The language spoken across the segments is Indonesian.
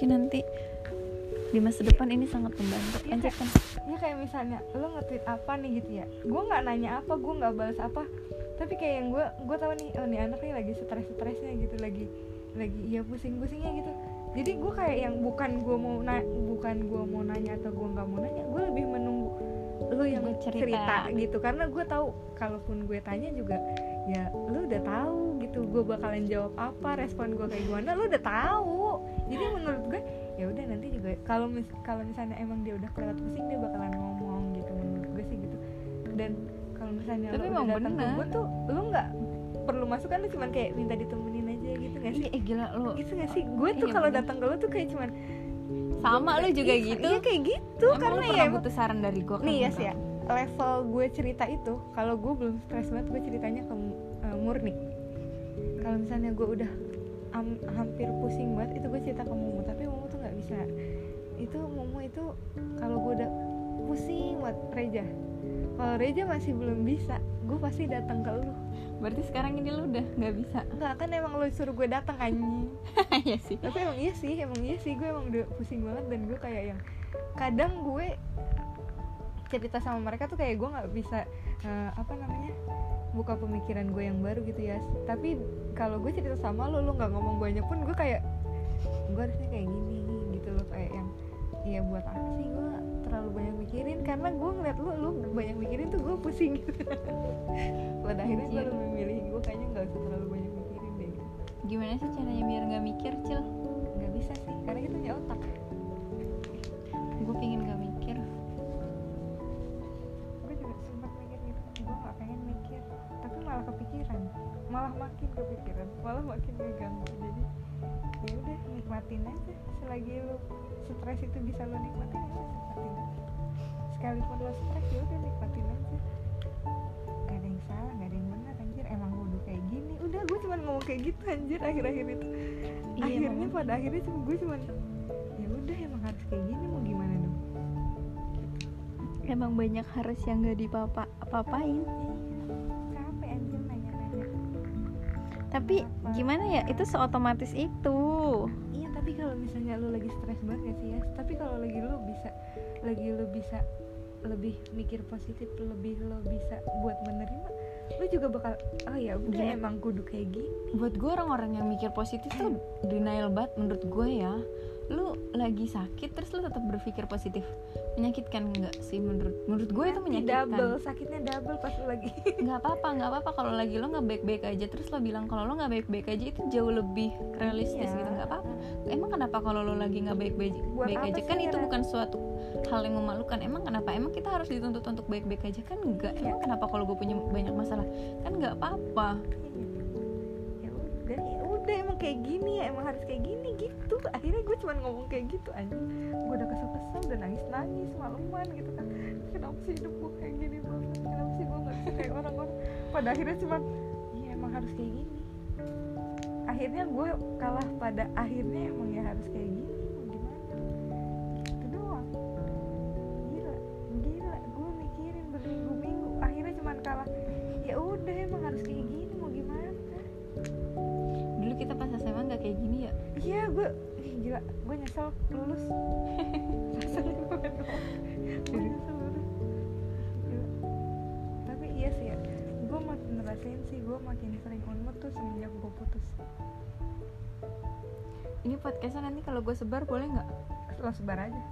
mungkin nanti di masa depan ini sangat membantu. Lanjutkan. ya kayak misalnya lo nge-tweet apa nih? gitu ya. Gue nggak nanya apa gue nggak balas apa. Tapi kayak yang gue gue tahu nih oh nih anak nih lagi stres stresnya gitu lagi lagi ya pusing pusingnya gitu. Jadi gue kayak yang bukan gue mau na bukan gue mau nanya atau gue nggak mau nanya gue lebih menunggu lo yang cerita. cerita. gitu. Karena gue tahu kalaupun gue tanya juga ya gue bakalan jawab apa respon gue kayak gimana lo udah tahu. Jadi menurut gue ya udah nanti juga kalau mis kalau misalnya emang dia udah kelewat pusing dia bakalan ngomong gitu menurut gue sih gitu. Dan kalau misalnya Tapi lo udah datang ke gue tuh lo nggak perlu masuk kan lo cuman kayak minta ditemenin aja gitu gak sih? Iya eh, gila lo gitu gak sih? Gue tuh Iya, kalau datang ke lo tuh kayak cuman sama lo juga Iya, gitu. iya kayak gitu Emang karena lo ya emang- butuh saran dari gue nih ya sih ya. Level gue cerita itu kalau gue belum stres banget gue ceritanya ke uh, murni kalau misalnya gue udah am- hampir pusing banget itu gue cerita ke Momo. Tapi Momo tuh nggak bisa. Itu Momo itu kalau gue udah pusing banget Reja. Kalau Reja masih belum bisa gue pasti datang ke lu. Berarti sekarang ini lo udah nggak bisa? Nggak kan emang lu suruh gue datang anjing. Iya sih. Tapi emang iya sih emang iya sih. Gue emang udah pusing banget dan gue kayak yang kadang gue cerita sama mereka tuh kayak gue nggak bisa eh, apa namanya buka pemikiran gue yang baru gitu ya. Tapi kalau gue cerita sama lo lo nggak ngomong banyak pun gue kayak gue harusnya kayak gini gitu loh. Kayak yang ya buat apa sih gue terlalu banyak mikirin? Karena gue ngeliat lo lo banyak mikirin tuh gue pusing gitu. Pada akhirnya gue Anjir. lebih milih gue kayaknya nggak usah terlalu banyak mikirin deh. Gimana sih caranya biar nggak mikir cil? Nggak bisa sih karena kita punya otak malah makin kepikiran malah makin ngeganggu. Jadi ya udah nikmatin aja. Selagi lu stres itu bisa lo nikmatin ya udah nikmatin. Sekalipun lo stres ya udah nikmatin aja. Gak ada yang salah gak ada yang benar anjir. Emang gue udah kayak gini. Udah gue cuma ngomong kayak gitu anjir akhir-akhir itu. Iya, akhirnya pada akhirnya cuma gue cuma ya udah emang harus kayak gini mau gimana dong? Emang banyak harus yang nggak dipapa apain tapi gimana ya itu seotomatis itu. Iya tapi kalau misalnya lu lagi stres banget sih ya? Tapi kalau lagi lu bisa Lagi lu bisa lebih mikir positif Lebih lu bisa buat menerima Lu juga bakal Oh ya udah Gila. emang kudu kayak gini. Buat gue orang-orang yang mikir positif tuh denial banget menurut gue ya lu lagi sakit terus lu tetap berpikir positif. Menyakitkan nggak sih menurut menurut gue itu menyakitkan. double Sakitnya double pas lu lagi. Nggak apa-apa nggak apa-apa kalau lagi lo nggak baik-baik aja. Terus lo bilang kalau lo nggak baik-baik aja itu jauh lebih realistis Iya. gitu nggak apa-apa. Emang kenapa kalau lo lagi nggak baik-baik baik aja? kan itu bukan suatu hal yang memalukan. Emang kenapa? Emang kita harus dituntut untuk baik-baik aja? Kan enggak Iya. emang kenapa kalau gue punya banyak masalah? Kan nggak apa-apa. Ya udah ya udah emang kayak gini ya. Emang harus kayak gini gitu. Akhirnya gue cuma ngomong kayak gitu anjing. Gue udah kesel-kesel udah nangis-nangis Maleman gitu kan. Kenapa sih hidup gue kayak gini banget? Kenapa sih gue gak bisa kayak orang-orang? Pada akhirnya cuma Iya emang harus kayak gini. Akhirnya gue kalah pada akhirnya emang ya harus kayak gini gila gue nyesel lulus. Rasanya gue gue nyesel lulus. Gila. tapi iya sih ya gue makin ngerasain sih gue makin sering unmut tuh semenjak gue putus. Ini podcastnya nanti kalau gue sebar boleh nggak? Lo sebar aja.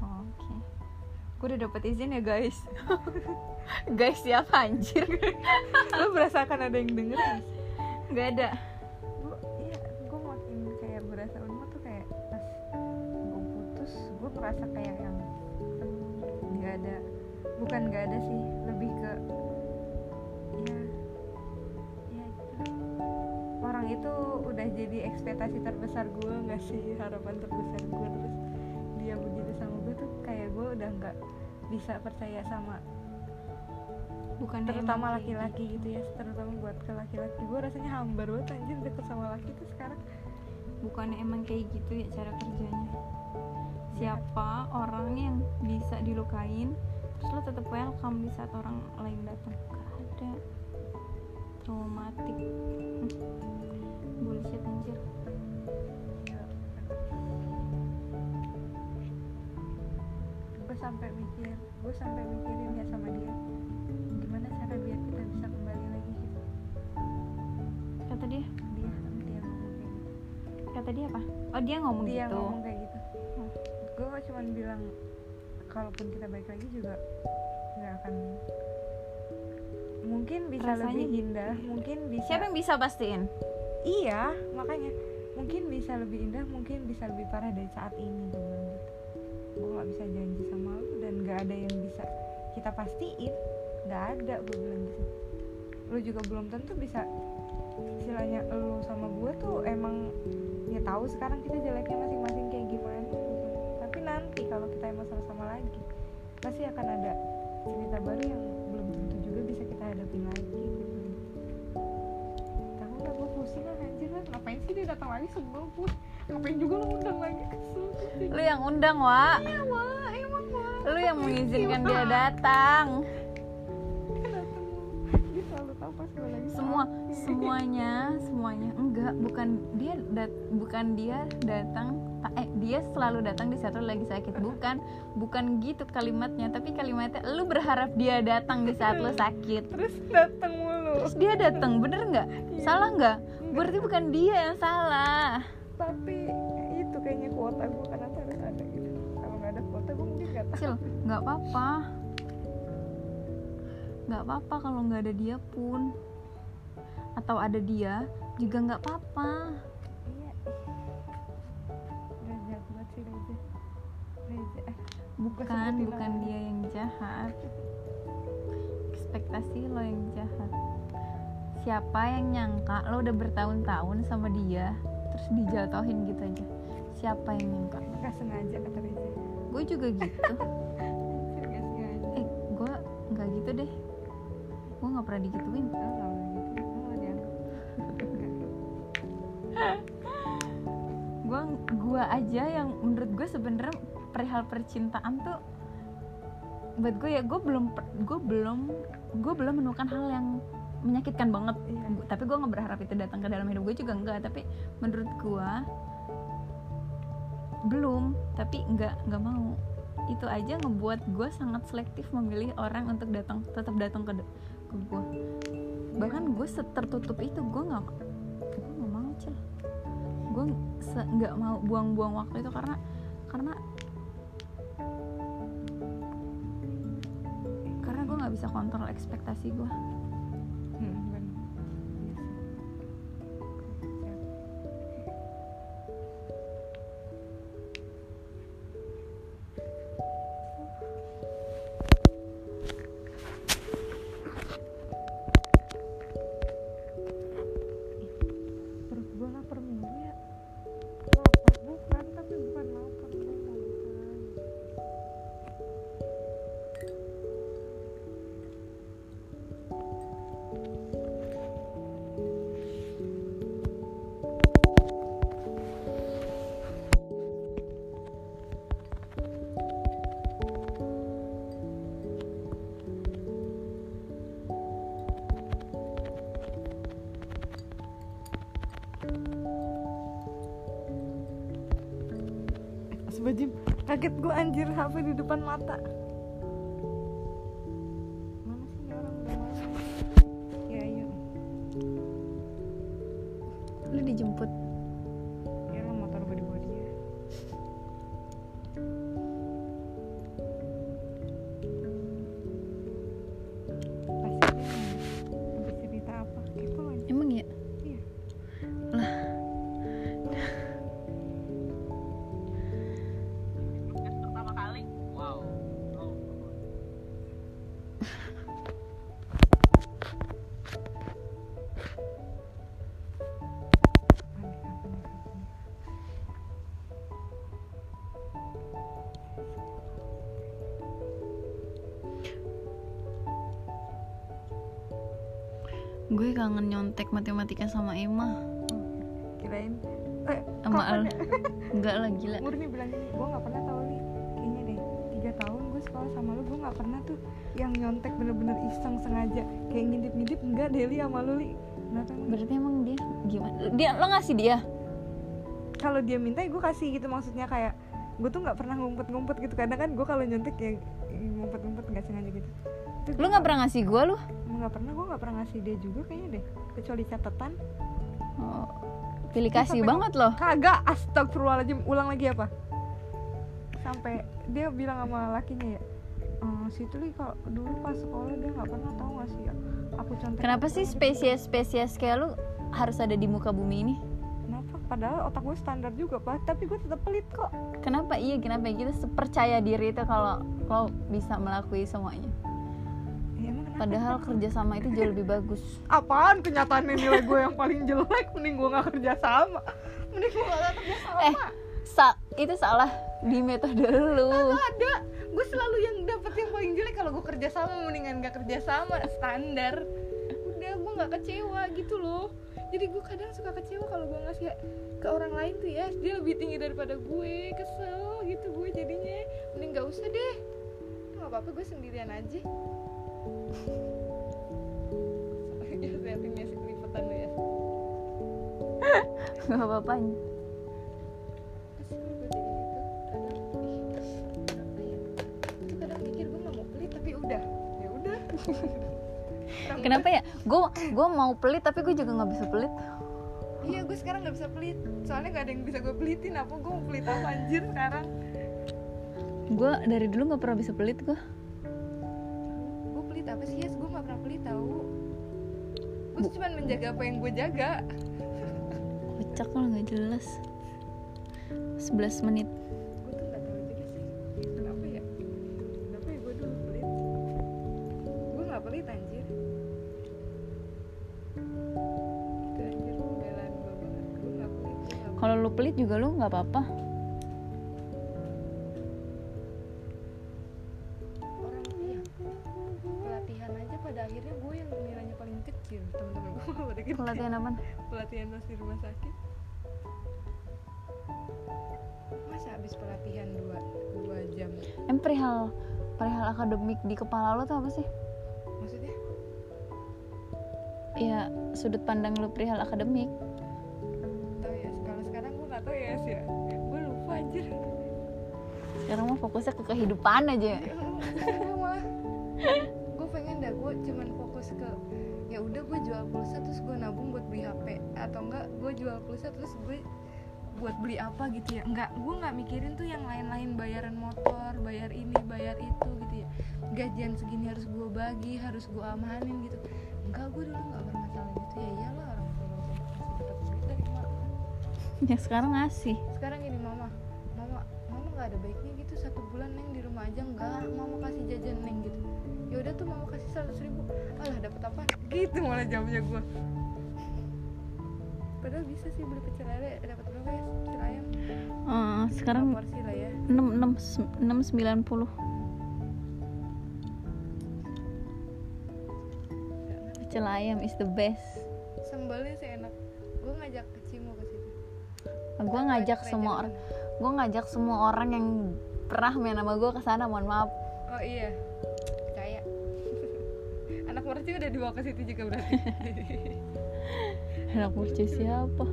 Oh, oke. Gue udah dapet izin ya guys. Guys siapa anjir? Lo berasa akan ada yang denger nggak ada bukan nggak ada sih. Lebih ke ya ya gitu. orang itu udah jadi ekspektasi terbesar gue nggak sih? Harapan terbesar gue terus dia begitu sama gue tuh kayak gue udah nggak bisa percaya sama bukan terutama laki-laki gitu. ya terutama buat ke laki-laki. Gue rasanya hambar banget anjir deket sama laki tuh sekarang. Bukannya emang kayak gitu ya cara kerjanya. Siapa orang yang bisa dilukain terus lo tetap welcome di saat orang lain datang gak ada. Traumatik. Bullshit anjir. Gue sampai mikir gue sampai mikirin ya sama dia. Gimana cara biar kita bisa kembali lagi gitu? Kata dia? Dia dia ngomong kayak gitu. Kata dia apa? Oh dia ngomong dia gitu. ngomong kayak gitu. Hmm. gue cuma bilang kalaupun kita balik lagi juga nggak akan mungkin bisa Rasanya lebih gitu. indah mungkin bisa siapa yang bisa pastiin? Iya makanya. Mungkin bisa lebih indah mungkin bisa lebih parah dari saat ini gue bilang gitu. Gue nggak bisa janji sama lu dan nggak ada yang bisa kita pastiin. Nggak ada gue bilang gitu. Lu juga belum tentu bisa istilahnya lu sama gue tuh emang ya tahu sekarang kita jeleknya masing-masing pasti akan ada cerita baru yang belum tentu juga bisa kita hadapin lagi gitu. Tahu lah gue pusing lah anjir lah ngapain sih dia datang lagi? Sebel pun ngapain juga lo undang lagi? Kesel lu yang undang wa. Iya wah emang wah lu yang mengizinkan dia Iya. datang. Dia datang semua semuanya semuanya. Enggak bukan dia dat bukan dia datang ta- dia selalu datang di saat lu lagi sakit. Bukan bukan gitu kalimatnya tapi kalimatnya lu berharap dia datang di saat lu sakit. Terus datang mulu. Terus dia datang bener nggak? Iya. salah nggak? Berarti bukan dia yang salah. Tapi itu kayaknya kuota gue karena harus ada gitu. Kalau nggak ada kuota gue mungkin nggak tahu. Nggak apa-apa. Nggak apa-apa kalau nggak ada dia pun. Atau ada dia juga nggak apa-apa bukan bukan dia yang jahat. Ekspektasi lo yang jahat. Siapa yang nyangka lo udah bertahun-tahun sama dia terus dijatuhin gitu aja. Siapa yang nyangka? Nggak sengaja kata Reza. Gue juga gitu. Eh gue nggak gitu deh. Gue nggak pernah digituin. Oh, nggak dianggap. Gue gua aja yang menurut gue sebenarnya perihal percintaan tuh buat gue ya gue belum gue belum gue belum menemukan hal yang menyakitkan banget. Iya. Tapi gue nggak berharap itu datang ke dalam hidup gue juga enggak tapi menurut gue belum tapi nggak nggak mau. Itu aja ngebuat gue sangat selektif memilih orang untuk datang tetap datang ke ke gue bahkan gue setertutup itu gue nggak gue nggak mau cil. Gue nggak mau buang-buang waktu itu karena karena bisa kontrol ekspektasi gue Sebajim, kaget gue anjir HP di depan mata. Kangen nyontek matematika sama Emma. Kirain. Eh, sama Al. ya? enggak lah gila. Murni bilang gini, gue gak pernah tau li Kayaknya deh, tiga tahun gue sekolah sama lu Gue gak pernah tuh yang nyontek bener-bener iseng sengaja Kayak ngintip-ngintip, enggak deh li sama lu li. Kenapa berarti emang dia gimana? Dia lo ngasih dia? Kalau dia minta gue kasih gitu maksudnya kayak gue tuh nggak pernah ngumpet-ngumpet gitu kadang kan gue kalau nyontek ya ngumpet-ngumpet nggak sengaja gitu. Itu lu nggak pernah ngasih gue lu nggak pernah gue nggak pernah ngasih dia juga kayaknya deh kecuali catatan. Oh, pilih kasih banget loh. Kagak astagfirullahaladzim ulang lagi apa? Sampai dia bilang sama lakinya ya ehm, si Tuli kalau dulu pas sekolah dia nggak pernah tahu nggak sih ya? Aku contek kenapa sih spesies-spesies kayak lu harus ada di muka bumi ini? Kenapa? Padahal otak gue standar juga pak. Tapi gue tetap pelit kok. Kenapa? Iya kenapa kita percaya diri itu kalau lo bisa melalui semuanya ya, emang padahal kerjasama itu jauh lebih bagus. Apaan kenyataan nilai gue yang paling jelek? Mending gue nggak kerja sama. Mending gue nggak kerja sama. Eh sa itu salah di metode lu. Nggak ada. Gue selalu yang dapet yang paling jelek. Kalau gue kerja sama mendingan nggak kerja sama. Standar. Udah gue nggak kecewa gitu loh. Jadi gue kadang suka kecewa kalau gue ngasih ke orang lain tuh ya. Dia lebih tinggi daripada gue. Kesel gitu gue jadinya. Mending nggak usah deh. Nggak apa-apa gue sendirian aja ya lu ya. Nggak apa-apa gue kenapa ya? Gue nggak mau pelit tapi udah. Ya udah. Orang kenapa ya? Gue gue mau pelit tapi gue juga nggak bisa pelit. Iya gue sekarang nggak bisa pelit. Soalnya nggak ada yang bisa gue pelitin. Apa gue mau pelit apa anjir sekarang? Gue dari dulu nggak pernah bisa pelit gue Gue Gue cuma menjaga apa yang gue jaga. Kocak lah nggak jelas. 11 menit. Ya? Ya kalau lu pelit juga lu nggak apa-apa gede pelatihan pas di rumah sakit. Masa habis pelatihan dua dua jam? Em perihal perihal akademik di kepala lo tuh apa sih? Maksudnya? Ya sudut pandang lu perihal akademik. Tahu ya kalau sekarang gue nggak tahu ya sih gue lupa anjir. Sekarang mah fokusnya ke kehidupan aja jual pulsa terus gue buat beli apa gitu ya. Enggak gue nggak mikirin tuh yang lain-lain bayaran motor bayar ini bayar itu gitu ya. Gajian segini harus gue bagi harus gue amanin gitu. Enggak gue dulu nggak bermasalah gitu ya. Iyalah orang tua masih dapat duit dari mak ya sekarang ngasih. Sekarang gini mama mama mama nggak ada baiknya gitu. Satu bulan neng di rumah aja enggak mama kasih jajan neng gitu. Ya udah tuh mama kasih seratus ribu. Alah dapat apa? Gitu malah jawabnya gue padahal bisa sih beli pecel lele dapat berapa ya? Pecel ayam. Eh, sekarang porsi lah ya. 6 6 6 90 pecel ayam is the best. Sembalnya sih enak. Gue ngajak ke Cimo ke situ. Gue ngajak semua orang gue ngajak semua orang yang pernah main sama gue ke sana mohon maaf. Oh iya. Percaya. Anak mercu udah dibawa ke situ juga berarti anak bocah siapa?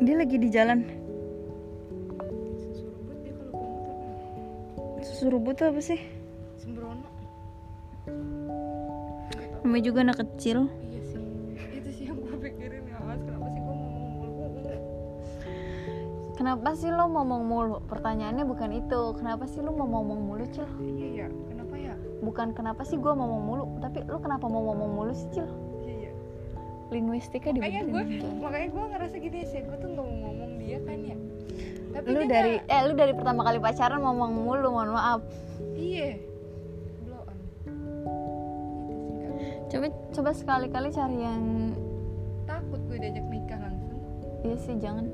Dia lagi di jalan. Kan suruh tuh apa sih? Sembrono. Namanya juga anak kecil kenapa sih lo ngomong mulu? Pertanyaannya bukan itu. Kenapa sih lo mau ngomong mulu cil? Iya ya kenapa ya? Bukan kenapa sih gue ngomong mulu tapi lo kenapa mau ngomong mulu sih cil? Iya ya linguistika makanya gue makanya gue ngerasa gini sih gue tuh nggak mau ngomong dia kan ya. Tapi lu dari nggak- eh lu dari pertama kali pacaran ngomong mulu mohon maaf. Iya. Blow on itu sih nggak bisa. coba coba sekali-kali cari yang takut gue diajak nikah langsung. Iya sih jangan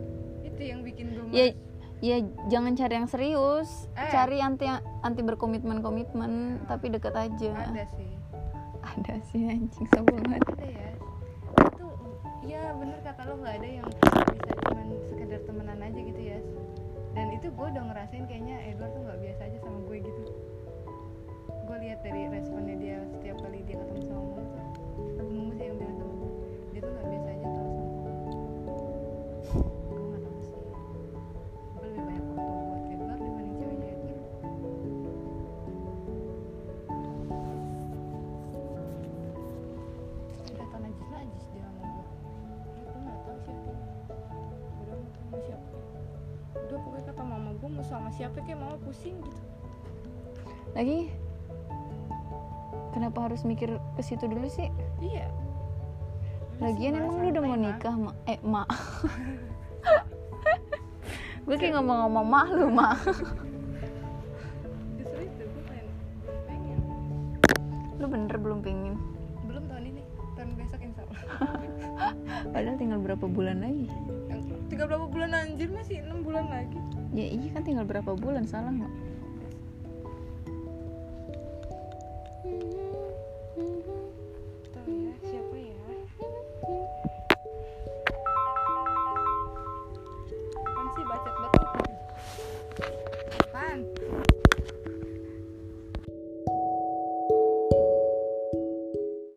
itu yang bikin gue ya ya jangan cari yang serius. Eh. cari anti anti berkomitmen komitmen tapi deket aja. Ada sih. Ada sih anjing sombong banget. Ada ya. Tuh ya bener kata lo nggak ada yang bisa cuman sekedar temenan aja gitu ya. Dan itu gue udah ngerasain kayaknya Edward tuh nggak biasa aja sama gue gitu. Gue lihat dari responnya dia setiap kali dia ketemu sama Mumu tuh Mumu sih yang bilang sama gue dia tuh nggak biasa mau sama siapa kayak mama pusing gitu. Lagi? Kenapa harus mikir ke situ dulu sih? Iya. Lagian emang lu udah mau nikah ma. Eh mak gue kayak ngomong-ngomong mak lu pengen. Lu bener belum pengen? Belum tahun ini tahun besok insya Allah. Padahal tinggal berapa bulan lagi? Tiga berapa bulan anjir? Masih enam bulan lagi. Ya iya kan tinggal berapa bulan? Salah nggak